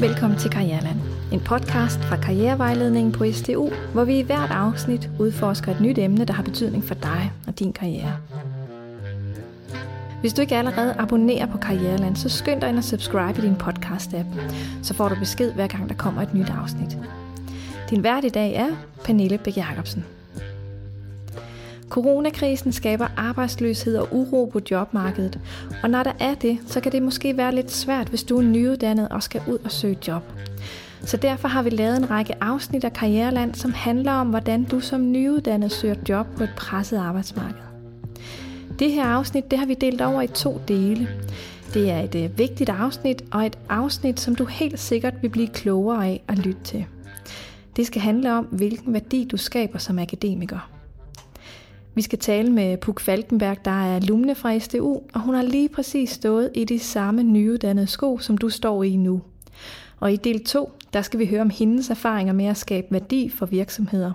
Velkommen til Karriereland, en podcast fra Karrierevejledningen på STU, hvor vi i hvert afsnit udforsker et nyt emne, der har betydning for dig og din karriere. Hvis du ikke allerede abonnerer på Karriereland, så skynd dig ind og subscribe i din podcast-app, så får du besked hver gang der kommer et nyt afsnit. Din vært i dag er Pernille Bæk Jacobsen. Coronakrisen skaber arbejdsløshed og uro på jobmarkedet, og når der er det, så kan det måske være lidt svært, hvis du er nyuddannet og skal ud og søge job. Så derfor har vi lavet en række afsnit af Karriereland, som handler om, hvordan du som nyuddannet søger job på et presset arbejdsmarked. Det her afsnit det har vi delt over i to dele. Det er et øh, vigtigt afsnit, og et afsnit, som du helt sikkert vil blive klogere af at lytte til. Det skal handle om, hvilken værdi du skaber som akademiker. Vi skal tale med Puk Falkenberg, der er alumne fra SDU, og hun har lige præcis stået i de samme nyuddannede sko, som du står i nu. Og i del 2, der skal vi høre om hendes erfaringer med at skabe værdi for virksomheder.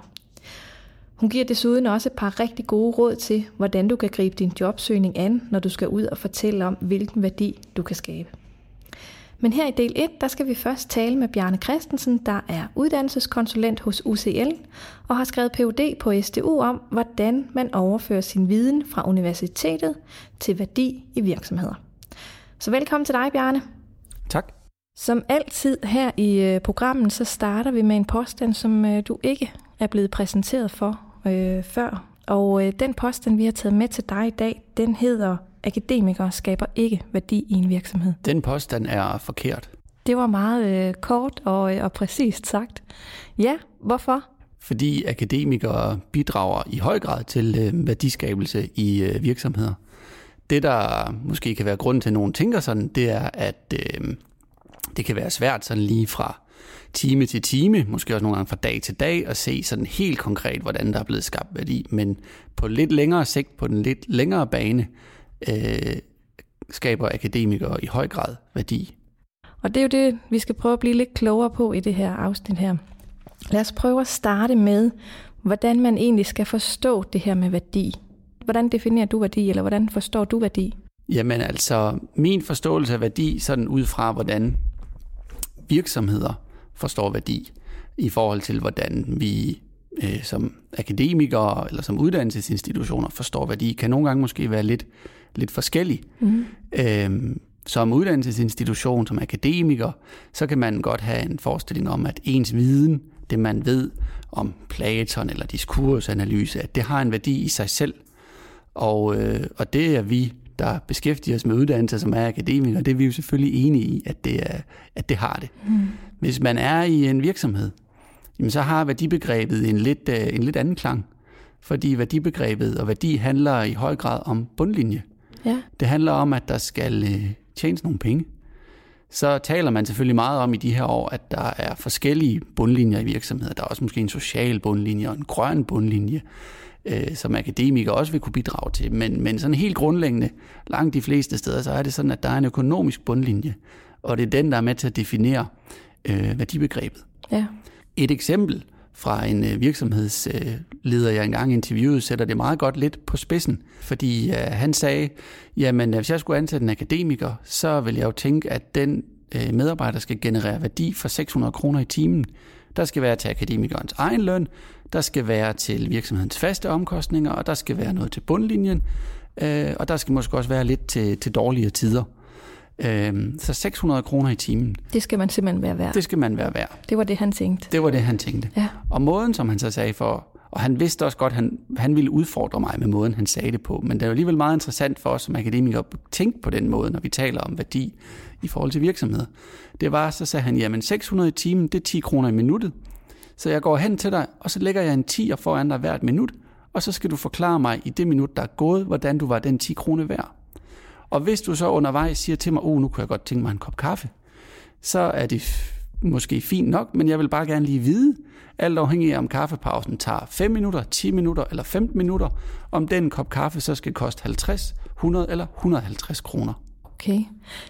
Hun giver desuden også et par rigtig gode råd til, hvordan du kan gribe din jobsøgning an, når du skal ud og fortælle om, hvilken værdi du kan skabe. Men her i del 1, der skal vi først tale med Bjarne Christensen, der er uddannelseskonsulent hos UCL og har skrevet Ph.D. på SDU om, hvordan man overfører sin viden fra universitetet til værdi i virksomheder. Så velkommen til dig, Bjarne. Tak. Som altid her i øh, programmet, så starter vi med en påstand, som øh, du ikke er blevet præsenteret for øh, før. Og øh, den påstand, vi har taget med til dig i dag, den hedder, akademikere skaber ikke værdi i en virksomhed. Den påstand er forkert. Det var meget øh, kort og, øh, og præcist sagt. Ja, hvorfor? Fordi akademikere bidrager i høj grad til øh, værdiskabelse i øh, virksomheder. Det, der måske kan være grund til, at nogen tænker sådan, det er, at øh, det kan være svært sådan lige fra time til time, måske også nogle gange fra dag til dag, at se sådan helt konkret, hvordan der er blevet skabt værdi. Men på lidt længere sigt, på den lidt længere bane, øh, skaber akademikere i høj grad værdi. Og det er jo det, vi skal prøve at blive lidt klogere på i det her afsnit her. Lad os prøve at starte med, hvordan man egentlig skal forstå det her med værdi. Hvordan definerer du værdi, eller hvordan forstår du værdi? Jamen altså, min forståelse af værdi, sådan ud fra, hvordan virksomheder forstår værdi, i forhold til, hvordan vi øh, som akademikere eller som uddannelsesinstitutioner forstår værdi, kan nogle gange måske være lidt, lidt forskellige. Mm. Øhm, som uddannelsesinstitution, som akademiker, så kan man godt have en forestilling om, at ens viden, det man ved om Platon eller diskursanalyse, at det har en værdi i sig selv. Og, øh, og det er vi, der beskæftiger os med uddannelse, som er akademikere, det er vi jo selvfølgelig enige i, at det, er, at det har det. Mm. Hvis man er i en virksomhed, jamen så har værdibegrebet en lidt, øh, en lidt anden klang. Fordi værdibegrebet og værdi handler i høj grad om bundlinje. Ja. Det handler om, at der skal øh, tjenes nogle penge. Så taler man selvfølgelig meget om i de her år, at der er forskellige bundlinjer i virksomheder. Der er også måske en social bundlinje og en grøn bundlinje, øh, som akademikere også vil kunne bidrage til. Men, men sådan helt grundlæggende, langt de fleste steder, så er det sådan, at der er en økonomisk bundlinje. Og det er den, der er med til at definere øh, værdibegrebet. Ja. Et eksempel fra en øh, virksomhedsleder, jeg engang interviewede, sætter det meget godt lidt på spidsen. Fordi øh, han sagde, jamen øh, hvis jeg skulle ansætte en akademiker, så vil jeg jo tænke, at den øh, medarbejder skal generere værdi for 600 kroner i timen. Der skal være til akademikernes egen løn, der skal være til virksomhedens faste omkostninger, og der skal være noget til bundlinjen, øh, og der skal måske også være lidt til, til dårligere tider. Øhm, så 600 kroner i timen. Det skal man simpelthen være værd. Det skal man være værd. Det var det, han tænkte. Det var det, han tænkte. Ja. Og måden, som han så sagde for, og han vidste også godt, at han, han ville udfordre mig med måden, han sagde det på, men det er alligevel meget interessant for os som akademikere at tænke på den måde, når vi taler om værdi i forhold til virksomheder. Det var, så sagde han, jamen 600 i timen, det er 10 kroner i minuttet. Så jeg går hen til dig, og så lægger jeg en 10 foran dig hvert minut, og så skal du forklare mig i det minut, der er gået, hvordan du var den 10 kroner værd. Og hvis du så undervejs siger til mig, oh, nu kunne jeg godt tænke mig en kop kaffe, så er det måske fint nok, men jeg vil bare gerne lige vide, alt afhængig af om kaffepausen tager 5 minutter, 10 minutter eller 15 minutter, om den kop kaffe så skal koste 50, 100 eller 150 kroner. Okay.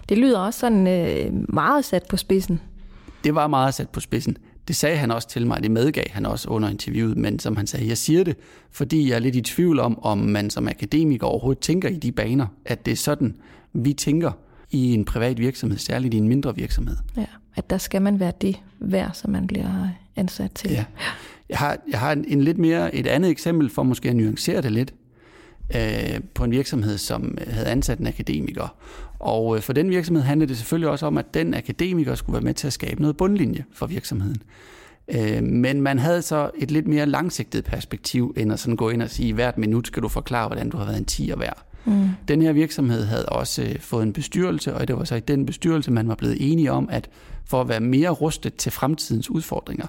Det lyder også sådan øh, meget sat på spidsen. Det var meget sat på spidsen. Det sagde han også til mig, det medgav han også under interviewet, men som han sagde, jeg siger det, fordi jeg er lidt i tvivl om, om man som akademiker overhovedet tænker i de baner, at det er sådan, vi tænker i en privat virksomhed, særligt i en mindre virksomhed. Ja, at der skal man være det værd, som man bliver ansat til. Ja. Jeg har, jeg har en lidt mere, et andet eksempel for måske at nuancere det lidt, øh, på en virksomhed, som havde ansat en akademiker. Og øh, for den virksomhed handlede det selvfølgelig også om, at den akademiker skulle være med til at skabe noget bundlinje for virksomheden. Øh, men man havde så et lidt mere langsigtet perspektiv, end at sådan gå ind og sige, hvert minut skal du forklare, hvordan du har været en tiger værd. Mm. Den her virksomhed havde også øh, fået en bestyrelse, og det var så i den bestyrelse, man var blevet enige om, at for at være mere rustet til fremtidens udfordringer,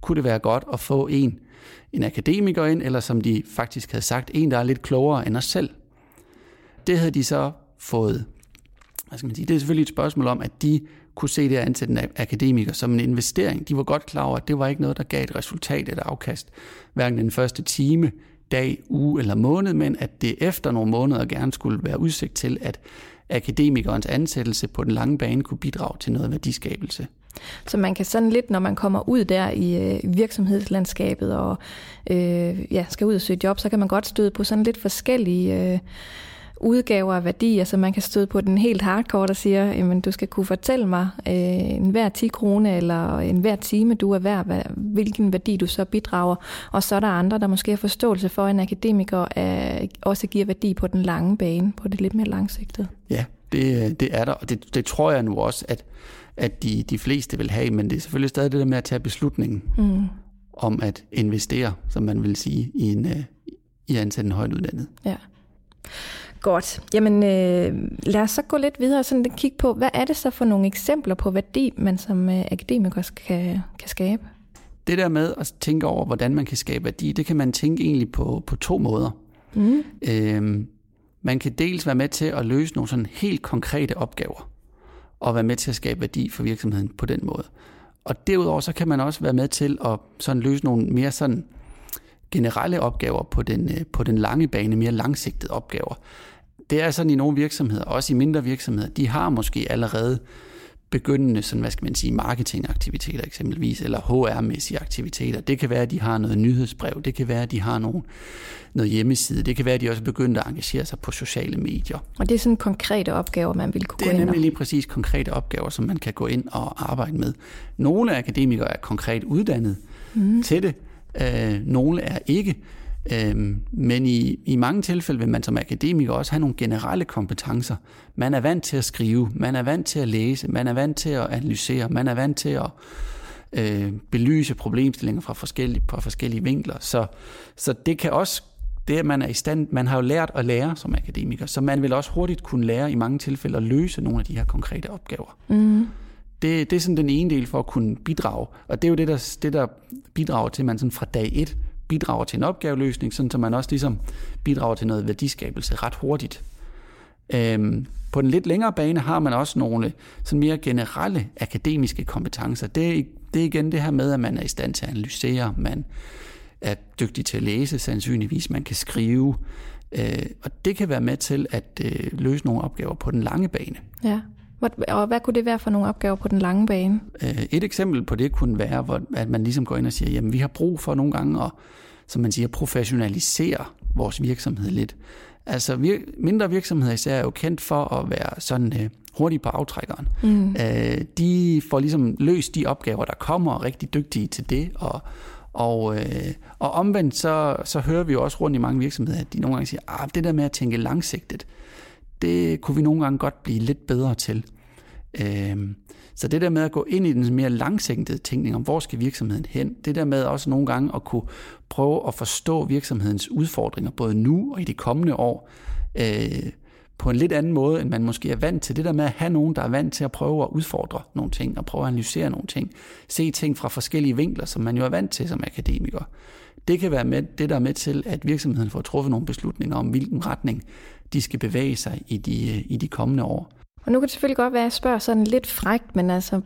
kunne det være godt at få en, en akademiker ind, eller som de faktisk havde sagt, en, der er lidt klogere end os selv. Det havde de så fået. Hvad skal man sige? Det er selvfølgelig et spørgsmål om, at de kunne se det at ansætte en akademiker som en investering. De var godt klar over, at det var ikke noget, der gav et resultat eller afkast, hverken den første time, dag, uge eller måned, men at det efter nogle måneder gerne skulle være udsigt til, at akademikernes ansættelse på den lange bane kunne bidrage til noget værdiskabelse. Så man kan sådan lidt, når man kommer ud der i øh, virksomhedslandskabet og øh, ja, skal ud og søge job, så kan man godt støde på sådan lidt forskellige øh, udgaver af værdi. Altså man kan støde på den helt hardcore, der siger, at du skal kunne fortælle mig øh, en hver 10 kroner eller en hver time, du er værd, hvilken værdi du så bidrager. Og så er der andre, der måske har forståelse for, at en akademiker er, også giver værdi på den lange bane, på det lidt mere langsigtede. Ja, det, øh, det er der, og det, det tror jeg nu også, at, at de, de fleste vil have, men det er selvfølgelig stadig det der med at tage beslutningen mm. om at investere, som man vil sige, i en, øh, i at ansætte en højt uddannet. Ja. Godt. Jamen, øh, lad os så gå lidt videre og sådan kigge på, hvad er det så for nogle eksempler på værdi, man som øh, akademiker kan, kan skabe? Det der med at tænke over, hvordan man kan skabe værdi, det kan man tænke egentlig på, på to måder. Mm. Øhm, man kan dels være med til at løse nogle sådan helt konkrete opgaver, og være med til at skabe værdi for virksomheden på den måde. Og derudover så kan man også være med til at sådan løse nogle mere sådan generelle opgaver på den, øh, på den lange bane, mere langsigtede opgaver det er sådan i nogle virksomheder, også i mindre virksomheder, de har måske allerede begyndende sådan, hvad skal man sige, marketingaktiviteter eksempelvis, eller HR-mæssige aktiviteter. Det kan være, at de har noget nyhedsbrev, det kan være, at de har nogle, noget hjemmeside, det kan være, at de også er begyndt at engagere sig på sociale medier. Og det er sådan konkrete opgaver, man vil kunne gå ind Det er nemlig lige præcis konkrete opgaver, som man kan gå ind og arbejde med. Nogle akademikere er konkret uddannet mm. til det, øh, nogle er ikke. Øhm, men i, i mange tilfælde vil man som akademiker også have nogle generelle kompetencer. Man er vant til at skrive, man er vant til at læse, man er vant til at analysere, man er vant til at øh, belyse problemstillinger fra forskellige, fra forskellige vinkler. Så, så det kan også det, at man er i stand, man har jo lært at lære som akademiker, så man vil også hurtigt kunne lære i mange tilfælde at løse nogle af de her konkrete opgaver. Mm. Det, det er sådan den ene del for at kunne bidrage, og det er jo det, der, det, der bidrager til, at man sådan fra dag et bidrager til en opgaveløsning, sådan så man også ligesom bidrager til noget værdiskabelse ret hurtigt. Øhm, på den lidt længere bane har man også nogle sådan mere generelle akademiske kompetencer. Det er, det er igen det her med, at man er i stand til at analysere, man er dygtig til at læse sandsynligvis, man kan skrive, øh, og det kan være med til at øh, løse nogle opgaver på den lange bane. Ja. Og hvad kunne det være for nogle opgaver på den lange bane? Øh, et eksempel på det kunne være, hvor, at man ligesom går ind og siger, jamen vi har brug for nogle gange at, som man siger, professionalisere vores virksomhed lidt. Altså vir- mindre virksomheder især er jo kendt for at være sådan øh, hurtige på aftrækkeren. Mm. Øh, de får ligesom løst de opgaver, der kommer, og er rigtig dygtige til det, og, og, øh, og omvendt så, så hører vi jo også rundt i mange virksomheder, at de nogle gange siger, at ah, det der med at tænke langsigtet, det kunne vi nogle gange godt blive lidt bedre til. Øhm, så det der med at gå ind i den mere langsigtede tænkning om, hvor skal virksomheden hen, det der med også nogle gange at kunne prøve at forstå virksomhedens udfordringer, både nu og i de kommende år, øh, på en lidt anden måde, end man måske er vant til. Det der med at have nogen, der er vant til at prøve at udfordre nogle ting, og prøve at analysere nogle ting, se ting fra forskellige vinkler, som man jo er vant til som akademiker. Det kan være med, det, der er med til, at virksomheden får truffet nogle beslutninger om, hvilken retning de skal bevæge sig i de, øh, i de kommende år. Og nu kan det selvfølgelig godt være, at jeg spørger sådan lidt frægt, men altså,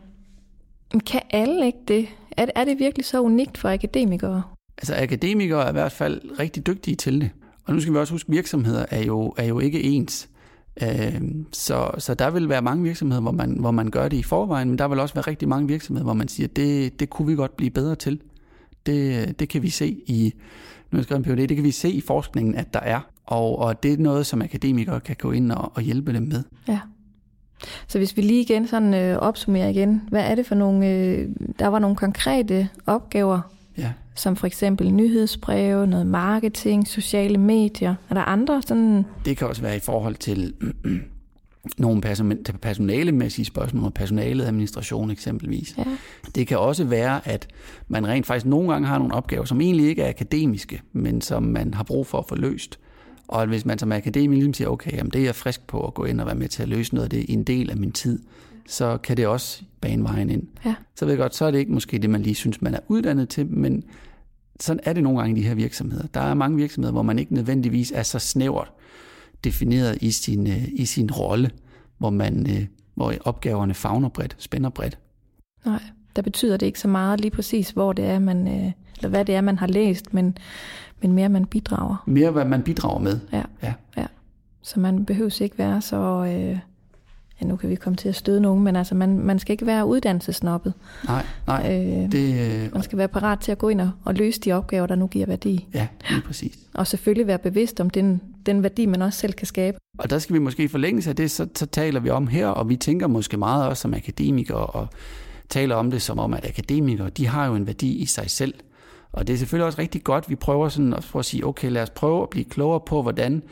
kan alle ikke det? Er, er det virkelig så unikt for akademikere? Altså akademikere er i hvert fald rigtig dygtige til det. Og nu skal vi også huske, at virksomheder er jo, er jo ikke ens. Øh, så, så der vil være mange virksomheder, hvor man, hvor man gør det i forvejen, men der vil også være rigtig mange virksomheder, hvor man siger, det, det kunne vi godt blive bedre til. Det, det kan vi se i, nu jeg en PhD, det kan vi se i forskningen, at der er. Og, og det er noget, som akademikere kan gå ind og, og hjælpe dem med. Ja. Så hvis vi lige igen sådan øh, opsummerer igen, hvad er det for nogle, øh, der var nogle konkrete opgaver, Ja. som for eksempel nyhedsbreve, noget marketing, sociale medier. Er der andre sådan, Det kan også være i forhold til nogle personalemæssige spørgsmål, personaleadministration eksempelvis. ja, Det kan også være, at man rent faktisk nogle gange har nogle opgaver, som egentlig ikke er akademiske, men som man har brug for at få løst. Og hvis man som akademiker ligesom siger, okay, jamen det er jeg frisk på at gå ind og være med til at løse noget af det i en del af min tid, så kan det også bane vejen ind. ja, Så ved jeg godt, så er det ikke måske det, man lige synes, man er uddannet til, men sådan er det nogle gange i de her virksomheder. Der er mange virksomheder, hvor man ikke nødvendigvis er så snævert defineret i sin, øh, i sin rolle, hvor, man, øh, hvor opgaverne fagner bredt, spænder bredt. nej. Der betyder det ikke så meget lige præcis, hvor det er, man, øh, eller hvad det er, man har læst, men, men mere, man bidrager. Mere, hvad man bidrager med. Ja, Ja. ja. Så man behøver ikke være så... Øh, ja, nu kan vi komme til at støde nogen, men altså, man, man skal ikke være uddannelsesnoppet. Nej, nej. Øh, Det, øh, man skal være parat til at gå ind og, og løse de opgaver, der nu giver værdi. ja, lige præcis. Og selvfølgelig være bevidst om den, den værdi, man også selv kan skabe. Og der skal vi måske i forlængelse af det, så, så taler vi om her, og vi tænker måske meget også som akademikere, og taler om det som om, at akademikere, de har jo en værdi i sig selv. Og det er selvfølgelig også rigtig godt, vi prøver sådan at, prøve at sige, okay, lad os prøve at blive klogere på, hvordan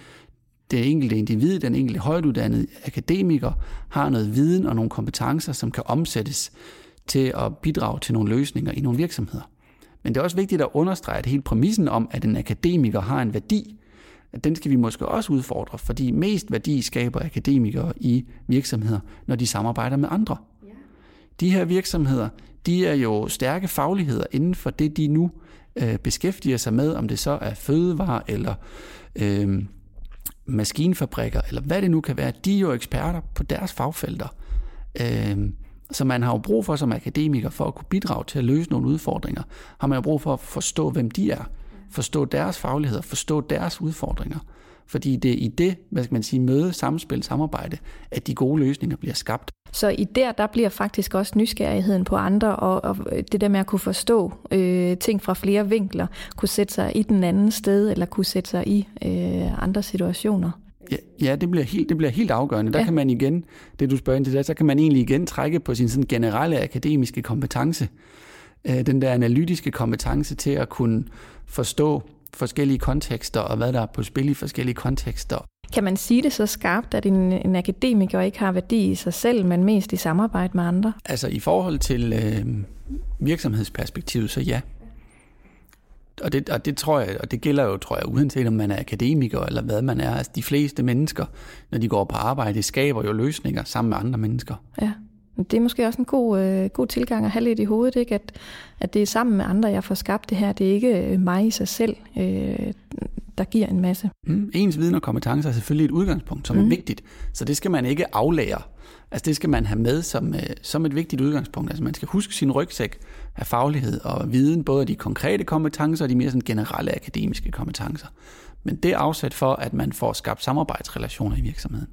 det enkelte individ, den enkelte højtuddannede akademiker, har noget viden og nogle kompetencer, som kan omsættes til at bidrage til nogle løsninger i nogle virksomheder. Men det er også vigtigt at understrege, at hele præmissen om, at en akademiker har en værdi, at den skal vi måske også udfordre, fordi mest værdi skaber akademikere i virksomheder, når de samarbejder med andre. De her virksomheder, de er jo stærke fagligheder inden for det, de nu øh, beskæftiger sig med, om det så er fødevare eller øh, maskinfabrikker, eller hvad det nu kan være. De er jo eksperter på deres fagfelter. Øh, så man har jo brug for som akademiker, for at kunne bidrage til at løse nogle udfordringer, har man jo brug for at forstå, hvem de er, forstå deres fagligheder, forstå deres udfordringer. Fordi det er i det, hvad skal man sige, møde, samspil, samarbejde, at de gode løsninger bliver skabt. Så i der, der bliver faktisk også nysgerrigheden på andre, og, og det der med at kunne forstå øh, ting fra flere vinkler, kunne sætte sig i den anden sted, eller kunne sætte sig i øh, andre situationer. Ja, ja det, bliver helt, det bliver helt afgørende. Der Ja. kan man igen, det du spørger ind til, der, så kan man egentlig igen trække på sin sådan generelle akademiske kompetence. Øh, den der analytiske kompetence til at kunne forstå forskellige kontekster, og hvad der er på spil i forskellige kontekster. Kan man sige det så skarpt, at en, en akademiker ikke har værdi i sig selv, men mest i samarbejde med andre? Altså i forhold til øh, virksomhedsperspektivet, så ja. Og det, og det tror jeg, og det gælder jo, tror jeg, uanset om man er akademiker eller hvad man er. Altså de fleste mennesker, når de går på arbejde, skaber jo løsninger sammen med andre mennesker. Ja. Det er måske også en god, øh, god tilgang at have lidt i hovedet, ikke? At, at det er sammen med andre, jeg får skabt det her. Det er ikke øh, mig i sig selv, øh, der giver en masse. Mm, ens viden og kompetencer er selvfølgelig et udgangspunkt, som mm. er vigtigt. Så det skal man ikke aflære. Altså det skal man have med som, øh, som et vigtigt udgangspunkt. Altså man skal huske sin rygsæk af faglighed og viden, både de konkrete kompetencer og de mere sådan generelle akademiske kompetencer. Men det er afsat for, at man får skabt samarbejdsrelationer i virksomheden.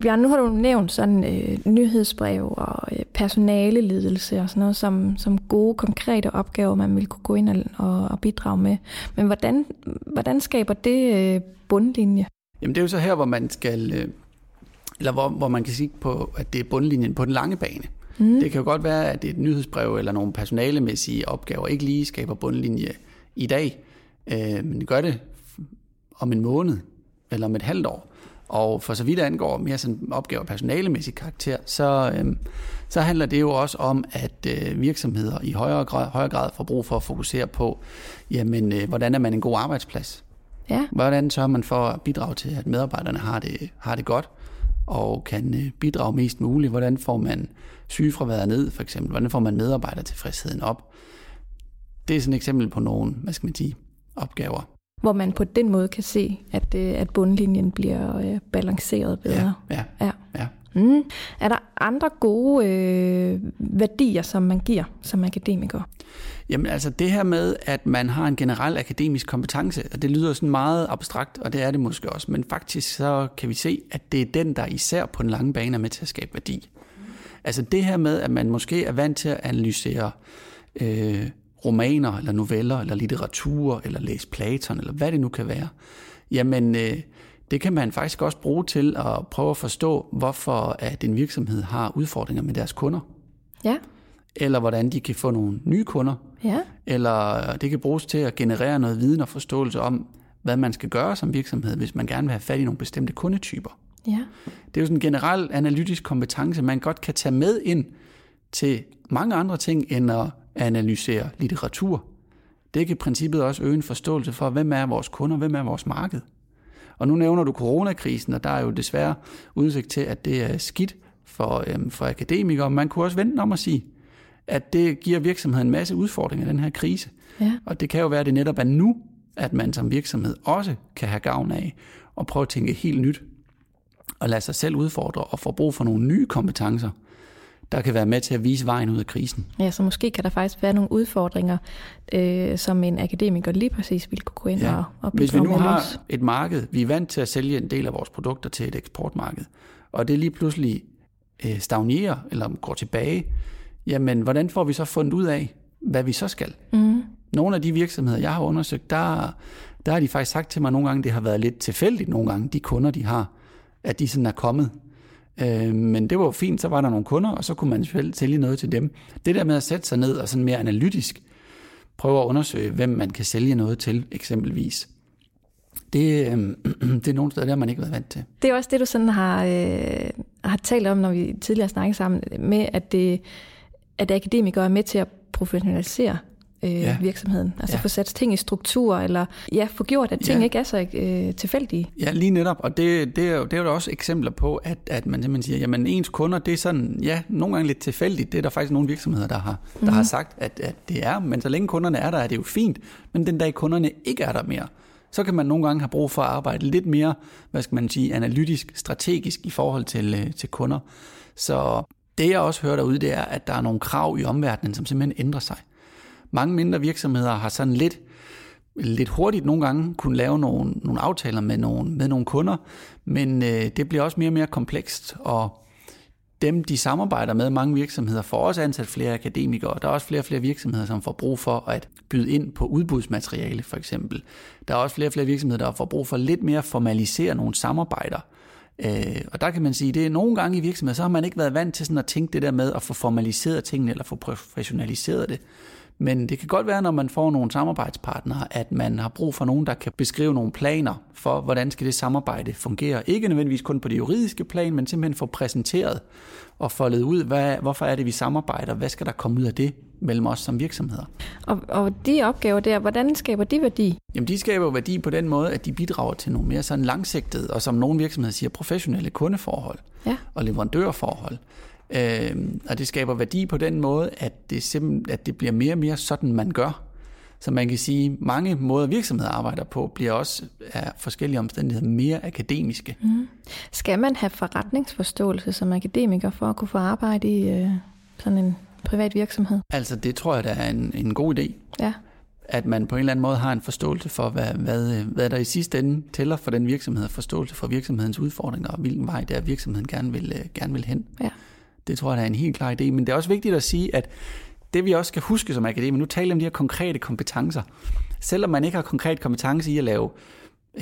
Bjørn, nu har du nævnt sådan øh, nyhedsbrev og øh, personaleledelse og sådan noget som, som gode, konkrete opgaver, man vil kunne gå ind og, og, og bidrage med. Men hvordan, hvordan skaber det øh, bundlinje? Jamen det er jo så her, hvor man skal, øh, eller hvor, hvor man kan sige på, at det er bundlinjen på den lange bane. Mm. Det kan jo godt være, at et nyhedsbrev eller nogle personalemæssige opgaver ikke lige skaber bundlinje i dag, øh, men det gør det om en måned eller om et halvt år. Og for så vidt angår mere sådan opgaver personalemæssig karakter, så, øh, så handler det jo også om, at øh, virksomheder i højere grad, højere grad får brug for at fokusere på, jamen, øh, hvordan er man en god arbejdsplads? Ja, Hvordan sørger man for at bidrage til, at medarbejderne har det, har det godt, og kan øh, bidrage mest muligt? Hvordan får man sygefraværet ned, for eksempel? Hvordan får man medarbejdertilfredsheden op? Det er sådan et eksempel på nogle, hvad skal man sige, opgaver. Hvor man på den måde kan se, at, øh, at bundlinjen bliver øh, balanceret bedre. Ja, Ja. ja. Mm. Er der andre gode øh, værdier, som man giver som akademiker? Jamen altså det her med, at man har en generel akademisk kompetence, og det lyder sådan meget abstrakt, og det er det måske også, men faktisk så kan vi se, at det er den, der især på den lange bane er med til at skabe værdi. Altså det her med, at man måske er vant til at analysere øh, romaner, eller noveller, eller litteratur, eller læse Platon, eller hvad det nu kan være, jamen øh, Det kan man faktisk også bruge til at prøve at forstå, hvorfor at en virksomhed har udfordringer med deres kunder. Ja. Eller hvordan de kan få nogle nye kunder. Ja. Eller det kan bruges til at generere noget viden og forståelse om, hvad man skal gøre som virksomhed, hvis man gerne vil have fat i nogle bestemte kundetyper. Ja. Det er jo sådan en generel analytisk kompetence, man godt kan tage med ind til mange andre ting, end at analysere litteratur. Det kan i princippet også øge en forståelse for, hvem er vores kunder, hvem er vores marked. Og nu nævner du coronakrisen, og der er jo desværre udsigt til, at det er skidt for, øhm, for akademikere. Man kunne også vente om at sige, at det giver virksomheden en masse udfordringer, den her krise. Ja. Og det kan jo være, at det netop er nu, at man som virksomhed også kan have gavn af at prøve at tænke helt nyt og lade sig selv udfordre og få brug for nogle nye kompetencer, der kan være med til at vise vejen ud af krisen. Ja, så måske kan der faktisk være nogle udfordringer, øh, som en akademiker lige præcis ville kunne gå ind Ja. og, og Hvis vi nu har løse. et marked, vi er vant til at sælge en del af vores produkter til et eksportmarked, og det lige pludselig øh, stagnerer eller går tilbage, jamen hvordan får vi så fundet ud af, hvad vi så skal? Mm. Nogle af de virksomheder, jeg har undersøgt, der, der har de faktisk sagt til mig nogle gange, det har været lidt tilfældigt nogle gange, de kunder, de har, at de sådan er kommet. Øh, men det var jo fint, så var der nogle kunder, og så kunne man selv sælge noget til dem. Det der med at sætte sig ned og sådan mere analytisk prøve at undersøge, hvem man kan sælge noget til, eksempelvis. Det, øh, det er nogle steder, der man ikke har været vant til. Det er også det, du sådan har, øh, har talt om, når vi tidligere snakkede sammen, med at, det, at akademikere er med til at professionalisere øh, Ja. virksomheden. Altså Ja. få sat ting i struktur, eller ja, få gjort, at ting Ja. ikke er så øh, tilfældige. Ja, lige netop, og det, det, er, jo, det er jo også eksempler på, at, at man simpelthen siger, jamen ens kunder, det er sådan, ja, nogle gange lidt tilfældigt, det er der faktisk nogle virksomheder, der har, der Mhm. har sagt, at, at det er, men så længe kunderne er der, er det jo fint, men den dag kunderne ikke er der mere, så kan man nogle gange have brug for at arbejde lidt mere, hvad skal man sige, analytisk, strategisk i forhold til, øh, til kunder. Så det jeg også hører derude, det er, at der er nogle krav i omverdenen, som simpelthen ændrer sig. Mange mindre virksomheder har sådan lidt lidt hurtigt nogle gange kunne lave nogle, nogle aftaler med nogle, med nogle kunder, men øh, det bliver også mere og mere komplekst, og dem, de samarbejder med, mange virksomheder, får også ansat flere akademikere, og der er også flere og flere virksomheder, som får brug for at byde ind på udbudsmateriale, for eksempel. Der er også flere og flere virksomheder, der får brug for lidt mere at formalisere nogle samarbejder. Øh, og der kan man sige, det er nogle gange i virksomheder, så har man ikke været vant til sådan at tænke det der med at få formaliseret tingene, eller få professionaliseret det. Men det kan godt være, når man får nogle samarbejdspartnere, at man har brug for nogen, der kan beskrive nogle planer for, hvordan skal det samarbejde fungere. Ikke nødvendigvis kun på det juridiske plan, men simpelthen få præsenteret og foldet ud, hvad, hvorfor er det, vi samarbejder, hvad skal der komme ud af det mellem os som virksomheder. Og, og de opgaver der, hvordan skaber de værdi? Jamen, de skaber værdi på den måde, at de bidrager til nogle mere sådan langsigtede, og som nogle virksomheder siger, professionelle kundeforhold Ja. og leverandørforhold. Øh, og det skaber værdi på den måde, at det, simpelthen, at det bliver mere og mere sådan, man gør. Så man kan sige, mange måder virksomheder arbejder på, bliver også af forskellige omstændigheder mere akademiske. Mm. Skal man have forretningsforståelse som akademiker for at kunne få arbejde i øh, sådan en privat virksomhed? Altså det tror jeg, der er en, en god idé. Ja. At man på en eller anden måde har en forståelse for, hvad, hvad, hvad der i sidste ende tæller for den virksomhed, forståelse for virksomhedens udfordringer, og hvilken vej det er, virksomheden gerne vil, øh, gerne vil hen. Ja. Det tror jeg, der er en helt klar idé. Men det er også vigtigt at sige, at det vi også skal huske som akademiker, nu taler om de her konkrete kompetencer. Selvom man ikke har konkret kompetence i at lave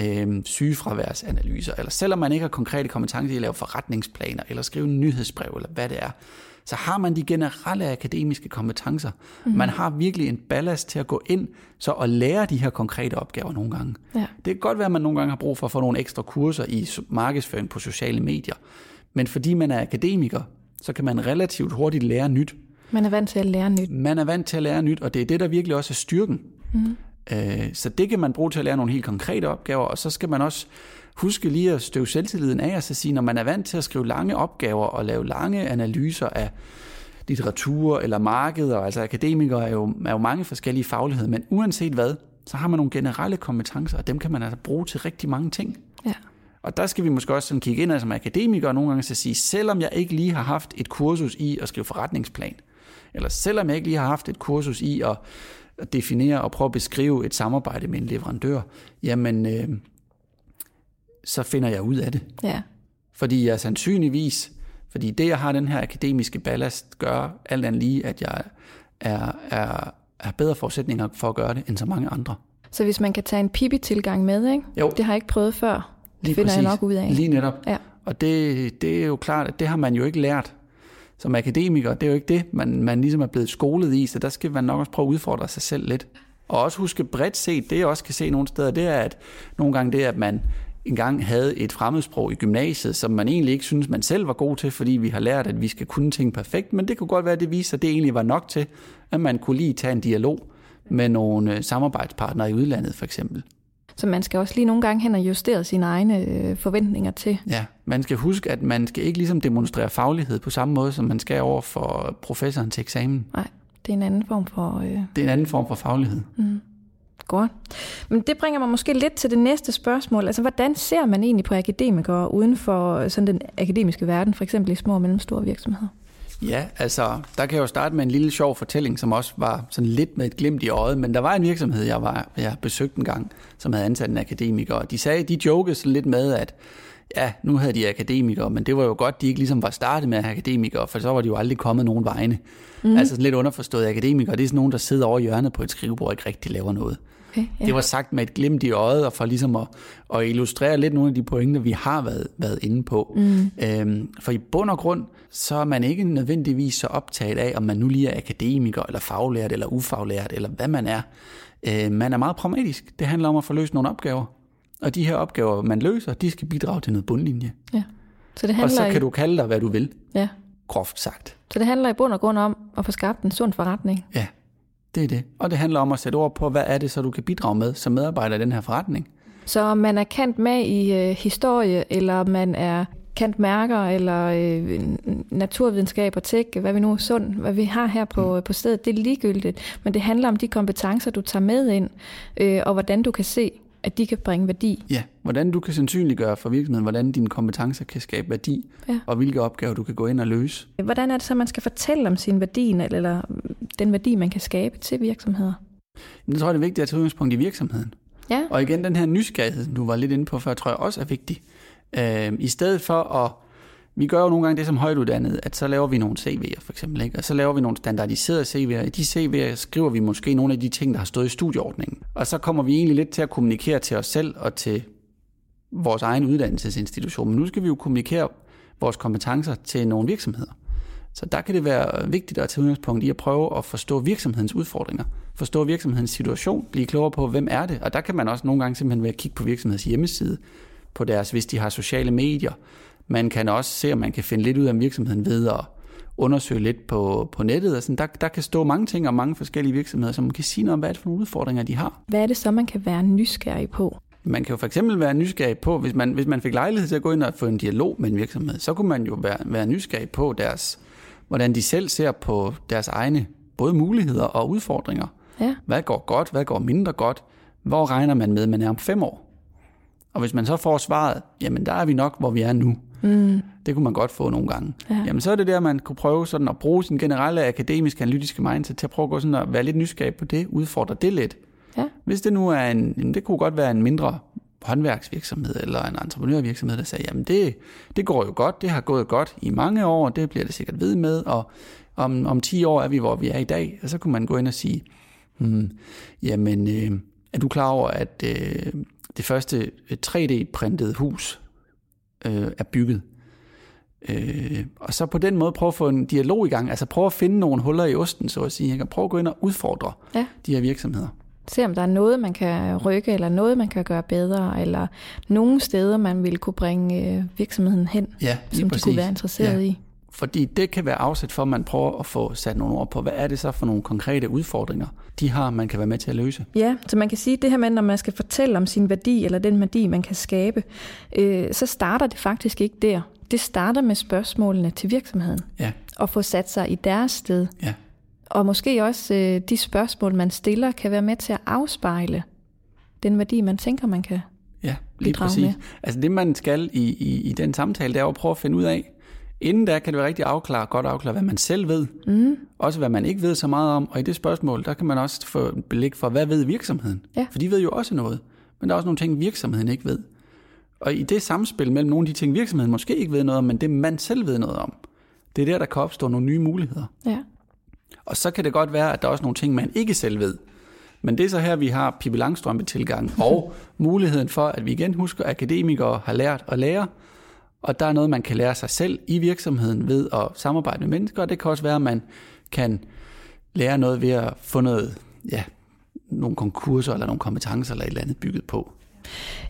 øh, sygefraværsanalyser, eller selvom man ikke har konkrete kompetencer i at lave forretningsplaner, eller skrive nyhedsbrev, eller hvad det er, så har man de generelle akademiske kompetencer. Mm-hmm. Man har virkelig en ballast til at gå ind så og lære de her konkrete opgaver nogle gange. Ja. Det kan godt være, at man nogle gange har brug for at få nogle ekstra kurser i markedsføring på sociale medier. Men fordi man er akademiker, så kan man relativt hurtigt lære nyt. Man er vant til at lære nyt. Man er vant til at lære nyt, og det er det, der virkelig også er styrken. Mm. Øh, så det kan man bruge til at lære nogle helt konkrete opgaver, og så skal man også huske lige at støve selvtilliden af, og så sige, når man er vant til at skrive lange opgaver og lave lange analyser af litteratur eller markeder, altså akademikere er jo, er jo mange forskellige fagligheder, men uanset hvad, så har man nogle generelle kompetencer, og dem kan man altså bruge til rigtig mange ting. Ja. Og der skal vi måske også sådan kigge ind som akademikere nogle gange til at sige, selvom jeg ikke lige har haft et kursus i at skrive forretningsplan, eller selvom jeg ikke lige har haft et kursus i at at definere og prøve at beskrive et samarbejde med en leverandør, jamen øh, så finder jeg ud af det. Ja. Fordi jeg sandsynligvis, fordi det jeg har den her akademiske ballast, gør alt andet lige, at jeg er, er, er bedre forudsætninger for at gøre det, end så mange andre. Så hvis man kan tage en pipi-tilgang med, ikke? Jo. det har jeg ikke prøvet før. Det finder jeg nok ud af. Lige netop. Ja. Og det, det er jo klart, at det har man jo ikke lært som akademiker. Det er jo ikke det, man, man ligesom er blevet skolet i, så der skal man nok også prøve at udfordre sig selv lidt. Og også huske bredt set, det jeg også kan se nogle steder, det er, at nogle gange det, at man engang havde et fremmedsprog i gymnasiet, som man egentlig ikke synes, man selv var god til, fordi vi har lært, at vi skal kunne ting perfekt, men det kunne godt være, at det viser, at det egentlig var nok til, at man kunne lige tage en dialog med nogle øh, samarbejdspartnere i udlandet for eksempel. Så man skal også lige nogle gange hen og justere sine egne øh, forventninger til. Ja, man skal huske, at man skal ikke ligesom demonstrere faglighed på samme måde, som man skal over for professoren til eksamen. Nej, det er en anden form for... Øh... Det er en anden form for faglighed. Mm. Godt. Men det bringer mig måske lidt til det næste spørgsmål. Altså, hvordan ser man egentlig på akademikere uden for sådan den akademiske verden, for eksempel i små og mellemstore virksomheder? Ja, altså, der kan jeg jo starte med en lille sjov fortælling, som også var sådan lidt med et glimt i øjet, men der var en virksomhed, jeg, var, jeg besøgte en gang, som havde ansat en akademiker, og de sagde, de jokede sådan lidt med, at ja, nu havde de akademikere, men det var jo godt, de ikke ligesom var startet med akademikere, for så var de jo aldrig kommet nogen vegne. Mm. Altså sådan lidt underforstået akademikere, det er sådan nogen, der sidder over hjørnet på et skrivebord og ikke rigtig laver noget. Okay, ja. Det var sagt med et glimt i øjet, og for ligesom at, at illustrere lidt nogle af de pointer, vi har været, været inde på. Mm. Øhm, for i bund og grund, så er man ikke nødvendigvis så optaget af, om man nu lige er akademiker, eller faglært, eller ufaglært, eller hvad man er. Øh, man er meget pragmatisk. Det handler om at få løst nogle opgaver. Og de her opgaver, man løser, de skal bidrage til noget bundlinje. Ja. Så det handler og så kan i... du kalde dig, hvad du vil. Ja. Groft sagt. Så det handler i bund og grund om at få skabt en sund forretning. Ja, det er det. Og det handler om at sætte ord på, hvad er det, så du kan bidrage med som medarbejder i den her forretning. Så om man er kendt med i øh, historie, eller man er kendt mærker, eller øh, naturvidenskab og tech, hvad vi nu er sund, hvad vi har her på, mm. på stedet, det er ligegyldigt. Men det handler om de kompetencer, du tager med ind, øh, og hvordan du kan se, at de kan bringe værdi. Ja, hvordan du kan sandsynliggøre for virksomheden, hvordan dine kompetencer kan skabe værdi, ja. og hvilke opgaver du kan gå ind og løse. Hvordan er det så, man skal fortælle om sin værdi, eller den værdi, man kan skabe til virksomheder? Jeg tror, det er vigtigt at tage udgangspunkt i virksomheden. Ja. Og igen, den her nysgerrighed, du var lidt inde på før, tror jeg også er vigtig. Øh, I stedet for at vi gør jo nogle gange det som højtuddannet, at så laver vi nogle CV'er for eksempel, ikke? og så laver vi nogle standardiserede CV'er. I de CV'er skriver vi måske nogle af de ting, der har stået i studieordningen. Og så kommer vi egentlig lidt til at kommunikere til os selv og til vores egen uddannelsesinstitution. Men nu skal vi jo kommunikere vores kompetencer til nogle virksomheder. Så der kan det være vigtigt at tage udgangspunkt i at prøve at forstå virksomhedens udfordringer, forstå virksomhedens situation, blive klogere på, hvem er det, og der kan man også nogle gange simpelthen være at kigge på virksomhedens hjemmeside, på deres, hvis de har sociale medier, man kan også se, om man kan finde lidt ud af virksomheden ved at undersøge lidt på, på nettet. Altså, der, der kan stå mange ting om mange forskellige virksomheder, som man kan sige noget om, hvad er det for nogle udfordringer, de har. Hvad er det så, man kan være nysgerrig på? Man kan jo for eksempel være nysgerrig på, hvis man, hvis man fik lejlighed til at gå ind og få en dialog med en virksomhed, så kunne man jo være, være nysgerrig på deres, hvordan de selv ser på deres egne både muligheder og udfordringer. Ja. Hvad går godt, hvad går mindre godt? Hvor regner man med, man er om fem år? Og hvis man så får svaret, jamen der er vi nok, hvor vi er nu. Mm. Det kunne man godt få nogle gange. Ja. Jamen så er det der, man kunne prøve sådan at bruge sin generelle akademiske analytiske mindset til at prøve at, gå sådan at være lidt nysgerrig på det, udfordre det lidt. Ja. Hvis det nu er en, det kunne godt være en mindre håndværksvirksomhed eller en entreprenørvirksomhed, der sagde, jamen det, det går jo godt, det har gået godt i mange år, det bliver det sikkert ved med, og om, om 10 år er vi, hvor vi er i dag, og så kunne man gå ind og sige, hmm, jamen øh, er du klar over, at øh, det første 3D-printede hus øh, er bygget. Øh, og så på den måde prøve at få en dialog i gang, altså prøve at finde nogle huller i osten, så at sige. Jeg kan prøve at gå ind og udfordre ja. de her virksomheder. Se om der er noget, man kan rykke, eller noget, man kan gøre bedre, eller nogle steder, man vil kunne bringe øh, virksomheden hen, ja, som præcis. de kunne være interesseret ja. i. Fordi det kan være afsæt for, at man prøver at få sat nogle ord på, hvad er det så for nogle konkrete udfordringer, de har, man kan være med til at løse. Ja, så man kan sige, at det her med, når man skal fortælle om sin værdi, eller den værdi, man kan skabe, øh, så starter det faktisk ikke der. Det starter med spørgsmålene til virksomheden. Ja. Og få sat sig i deres sted. Ja. Og måske også øh, de spørgsmål, man stiller, kan være med til at afspejle den værdi, man tænker, man kan Ja, lige præcis. Med. Altså det, man skal i, i, i den samtale, det er at prøve at finde ud af, Inden da kan det være rigtig afklare, godt afklare, hvad man selv ved. Mm. Også hvad man ikke ved så meget om. Og i det spørgsmål, der kan man også få belæg for, hvad ved virksomheden? Ja. For de ved jo også noget. Men der er også nogle ting, virksomheden ikke ved. Og i det samspil mellem nogle af de ting, virksomheden måske ikke ved noget om, men det man selv ved noget om, det er der, der kan opstå nogle nye muligheder. Ja. Og så kan det godt være, at der er også nogle ting, man ikke selv ved, Men det er så her, vi har Pippi Langstrømpe tilgang og muligheden for, at vi igen husker, at akademikere har lært at lære, og der er noget, man kan lære sig selv i virksomheden ved at samarbejde med mennesker, og det kan også være, at man kan lære noget ved at få noget, ja, nogle konkurser eller nogle kompetencer eller et eller andet bygget på.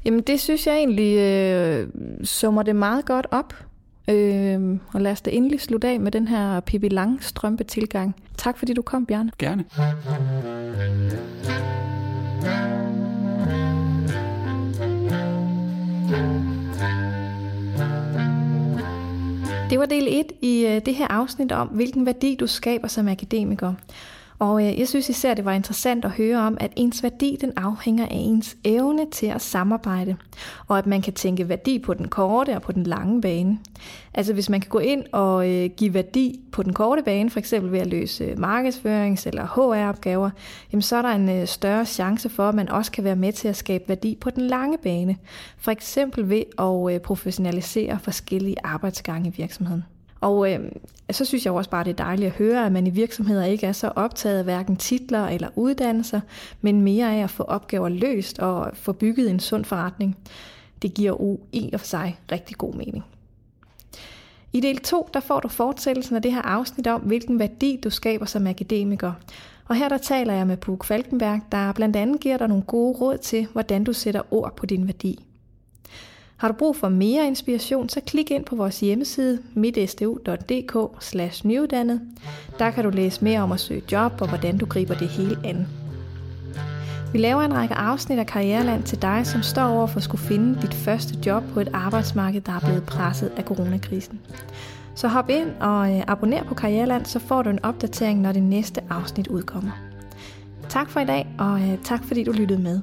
Jamen det synes jeg egentlig øh, summer det meget godt op. Øh, og lad os da endelig slutte af med den her Pippi Langstrømpe tilgang. Tak fordi du kom, Bjarne. Gerne. Det var del 1 i øh, det her afsnit om, hvilken værdi du skaber som akademiker. Og øh, jeg synes især, det var interessant at høre om, at ens værdi den afhænger af ens evne til at samarbejde, og at man kan tænke værdi på den korte og på den lange bane. Altså hvis man kan gå ind og øh, give værdi på den korte bane, for eksempel ved at løse markedsførings- eller HR-opgaver, jamen så er der en øh, større chance for, at man også kan være med til at skabe værdi på den lange bane, for eksempel ved at øh, professionalisere forskellige arbejdsgange i virksomheden. Og øh, så synes jeg også bare, det er dejligt at høre, at man i virksomheder ikke er så optaget af hverken titler eller uddannelser, men mere af at få opgaver løst og få bygget en sund forretning. Det giver jo i og for sig rigtig god mening. I del 2, der får du fortsættelsen af det her afsnit om, hvilken værdi du skaber som akademiker. Og her der taler jeg med Puk Falkenberg, der blandt andet giver dig nogle gode råd til, hvordan du sætter ord på din værdi. Har du brug for mere inspiration, så klik ind på vores hjemmeside midstu.dk nyuddannet. Der kan du læse mere om at søge job og hvordan du griber det hele an. Vi laver en række afsnit af Karriereland til dig, som står over for at skulle finde dit første job på et arbejdsmarked, der er blevet presset af coronakrisen. Så hop ind og øh, abonner på Karriereland, så får du en opdatering, når det næste afsnit udkommer. Tak for i dag, og øh, tak fordi du lyttede med.